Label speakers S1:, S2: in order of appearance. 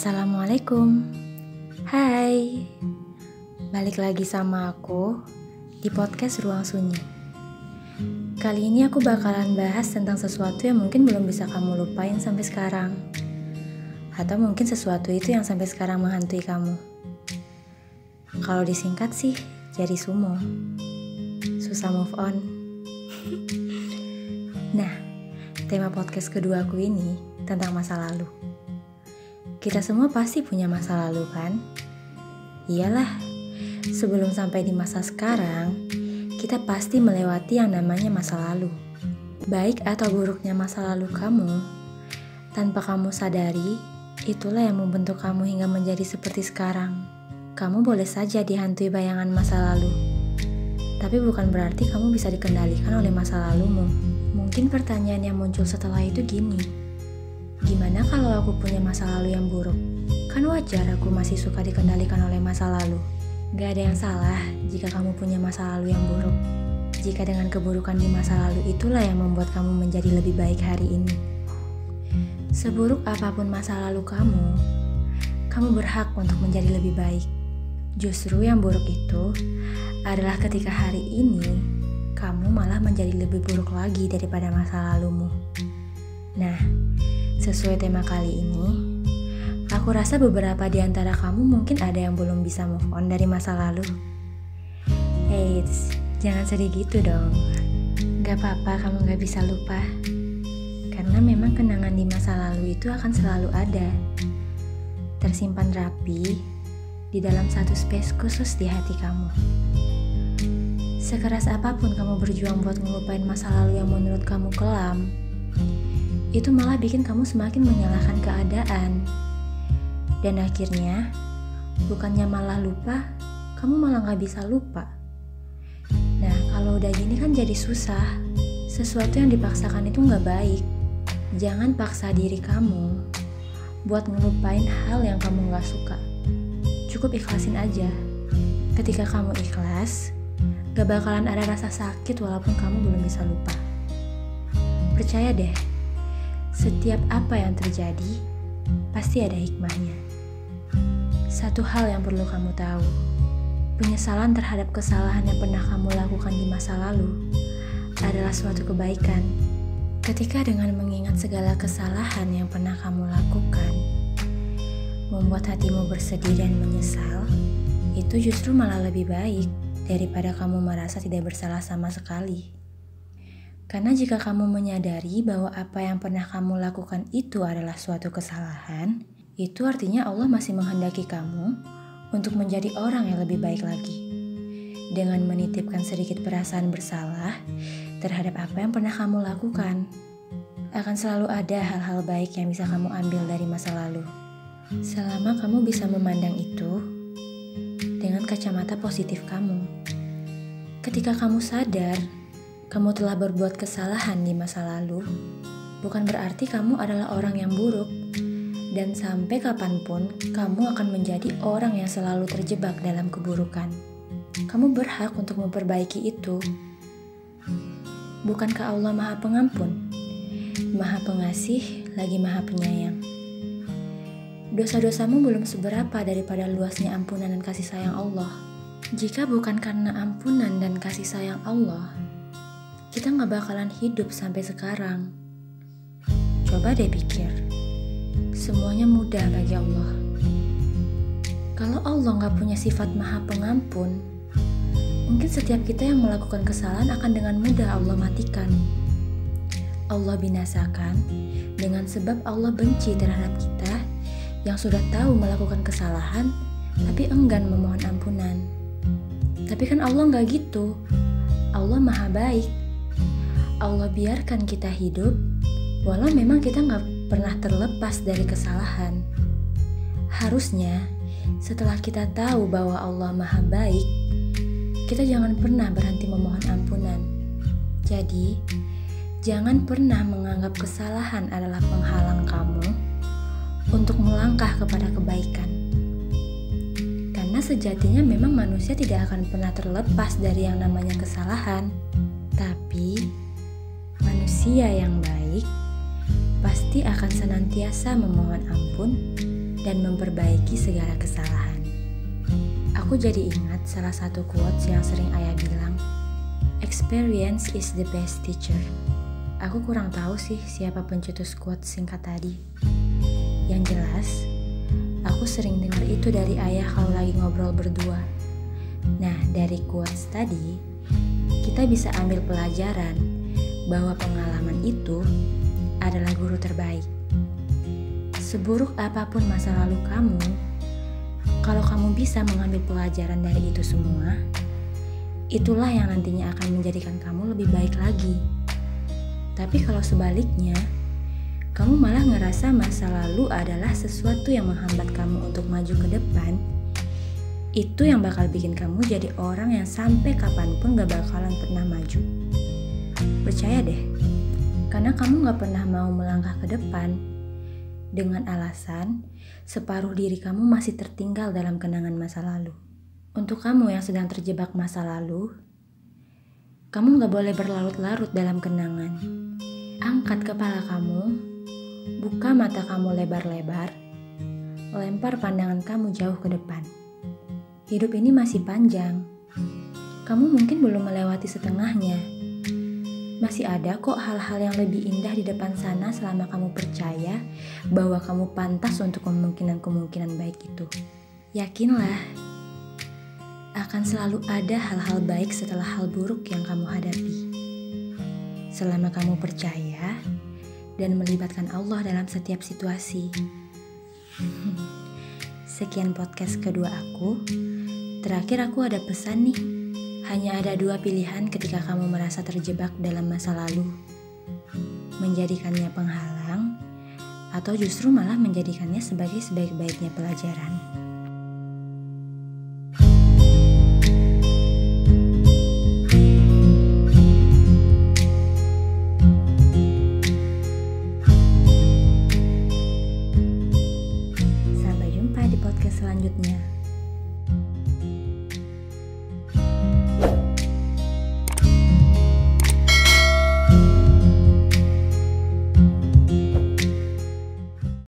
S1: Assalamualaikum. Hai. Balik lagi sama aku Di podcast Ruang Sunyi. Kali ini aku bakalan bahas tentang sesuatu yang mungkin belum bisa kamu lupain sampai sekarang. Atau mungkin sesuatu itu yang sampai sekarang menghantui kamu. Kalau disingkat sih jadi sumo. Susah move on. Nah, tema podcast kedua aku ini tentang masa lalu kita semua pasti punya masa lalu kan? Iyalah, sebelum sampai di masa sekarang, kita pasti melewati yang namanya masa lalu. Baik atau buruknya masa lalu kamu, tanpa kamu sadari, itulah yang membentuk kamu hingga menjadi seperti sekarang. Kamu boleh saja dihantui bayangan masa lalu, tapi bukan berarti kamu bisa dikendalikan oleh masa lalumu. Mungkin pertanyaan yang muncul setelah itu gini, Gimana kalau aku punya masa lalu yang buruk? Kan wajar aku masih suka dikendalikan oleh masa lalu. Gak ada yang salah jika kamu punya masa lalu yang buruk. Jika dengan keburukan di masa lalu itulah yang membuat kamu menjadi lebih baik hari ini. Seburuk apa pun masa lalu kamu, kamu berhak untuk menjadi lebih baik. Justru yang buruk itu adalah ketika hari ini kamu malah menjadi lebih buruk lagi daripada masa lalumu. Nah, Sesuai tema kali ini, aku rasa beberapa di antara kamu mungkin ada yang belum bisa move on dari masa lalu. Eits, jangan sedih gitu dong. Gak apa-apa kamu gak bisa lupa. Karena memang kenangan di masa lalu itu akan selalu ada. Tersimpan rapi di dalam satu space khusus di hati kamu. Sekeras apa pun kamu berjuang buat ngelupain masa lalu yang menurut kamu kelam, itu malah bikin kamu semakin menyalahkan keadaan. Dan akhirnya, bukannya malah lupa, kamu malah gak bisa lupa. Nah, kalau udah gini kan jadi susah. Sesuatu yang dipaksakan itu gak baik. Jangan paksa diri kamu buat ngelupain hal yang kamu gak suka. Cukup ikhlasin aja. Ketika kamu ikhlas, gak bakalan ada rasa sakit walaupun kamu belum bisa lupa. Percaya deh, setiap apa yang terjadi, pasti ada hikmahnya. Satu hal yang perlu kamu tahu, penyesalan terhadap kesalahan yang pernah kamu lakukan di masa lalu adalah suatu kebaikan. Ketika dengan mengingat segala kesalahan yang pernah kamu lakukan, membuat hatimu bersedih dan menyesal, itu justru malah lebih baik daripada kamu merasa tidak bersalah sama sekali. Karena jika kamu menyadari bahwa apa yang pernah kamu lakukan itu adalah suatu kesalahan, itu artinya Allah masih menghendaki kamu untuk menjadi orang yang lebih baik lagi. Dengan menitipkan sedikit perasaan bersalah terhadap apa yang pernah kamu lakukan, akan selalu ada hal-hal baik yang bisa kamu ambil dari masa lalu. Selama kamu bisa memandang itu dengan kacamata positif kamu. Ketika kamu sadar kamu telah berbuat kesalahan di masa lalu, bukan berarti kamu adalah orang yang buruk, dan sampai kapan pun kamu akan menjadi orang yang selalu terjebak dalam keburukan. Kamu berhak untuk memperbaiki itu. Bukankah Allah Maha Pengampun, Maha Pengasih, lagi Maha Penyayang? Dosa-dosamu belum seberapa daripada luasnya ampunan dan kasih sayang Allah. Jika bukan karena ampunan dan kasih sayang Allah, kita nggak bakalan hidup sampai sekarang. Coba deh pikir, semuanya mudah bagi Allah. Kalau Allah nggak punya sifat maha pengampun, mungkin setiap kita yang melakukan kesalahan akan dengan mudah Allah matikan. Allah binasakan dengan sebab Allah benci terhadap kita yang sudah tahu melakukan kesalahan tapi enggan memohon ampunan. Tapi kan Allah nggak gitu. Allah maha baik Allah biarkan kita hidup, walau memang kita nggak pernah terlepas dari kesalahan. Harusnya, setelah kita tahu bahwa Allah Maha Baik, kita jangan pernah berhenti memohon ampunan. Jadi, jangan pernah menganggap kesalahan adalah penghalang kamu untuk melangkah kepada kebaikan. Karena sejatinya memang manusia tidak akan pernah terlepas dari yang namanya kesalahan. Tapi, manusia yang baik pasti akan senantiasa memohon ampun dan memperbaiki segala kesalahan. Aku jadi ingat salah satu quotes yang sering ayah bilang, Experience is the best teacher. Aku kurang tahu sih siapa pencetus quotes singkat tadi. Yang jelas, aku sering dengar itu dari ayah kalau lagi ngobrol berdua. Nah, dari quotes tadi, kita bisa ambil pelajaran bahwa pengalaman itu adalah guru terbaik. Seburuk apa pun masa lalu kamu, kalau kamu bisa mengambil pelajaran dari itu semua, itulah yang nantinya akan menjadikan kamu lebih baik lagi. Tapi kalau sebaliknya, kamu malah ngerasa masa lalu adalah sesuatu yang menghambat kamu untuk maju ke depan, itu yang bakal bikin kamu jadi orang yang sampai kapan pun gak bakalan pernah maju. Percaya deh, karena kamu gak pernah mau melangkah ke depan dengan alasan separuh diri kamu masih tertinggal dalam kenangan masa lalu. Untuk kamu yang sedang terjebak masa lalu, kamu gak boleh berlarut-larut dalam kenangan. Angkat kepala kamu, buka mata kamu lebar-lebar, lempar pandangan kamu jauh ke depan. Hidup ini masih panjang. Kamu mungkin belum melewati setengahnya. Masih ada kok hal-hal yang lebih indah di depan sana selama kamu percaya bahwa kamu pantas untuk kemungkinan-kemungkinan baik itu. Yakinlah, akan selalu ada hal-hal baik setelah hal buruk yang kamu hadapi. Selama kamu percaya dan melibatkan Allah dalam setiap situasi. Sekian podcast kedua aku. Terakhir aku ada pesan nih. Hanya ada dua pilihan ketika kamu merasa terjebak dalam masa lalu: menjadikannya penghalang, atau justru malah menjadikannya sebagai sebaik-baiknya pelajaran. Sampai jumpa di podcast selanjutnya.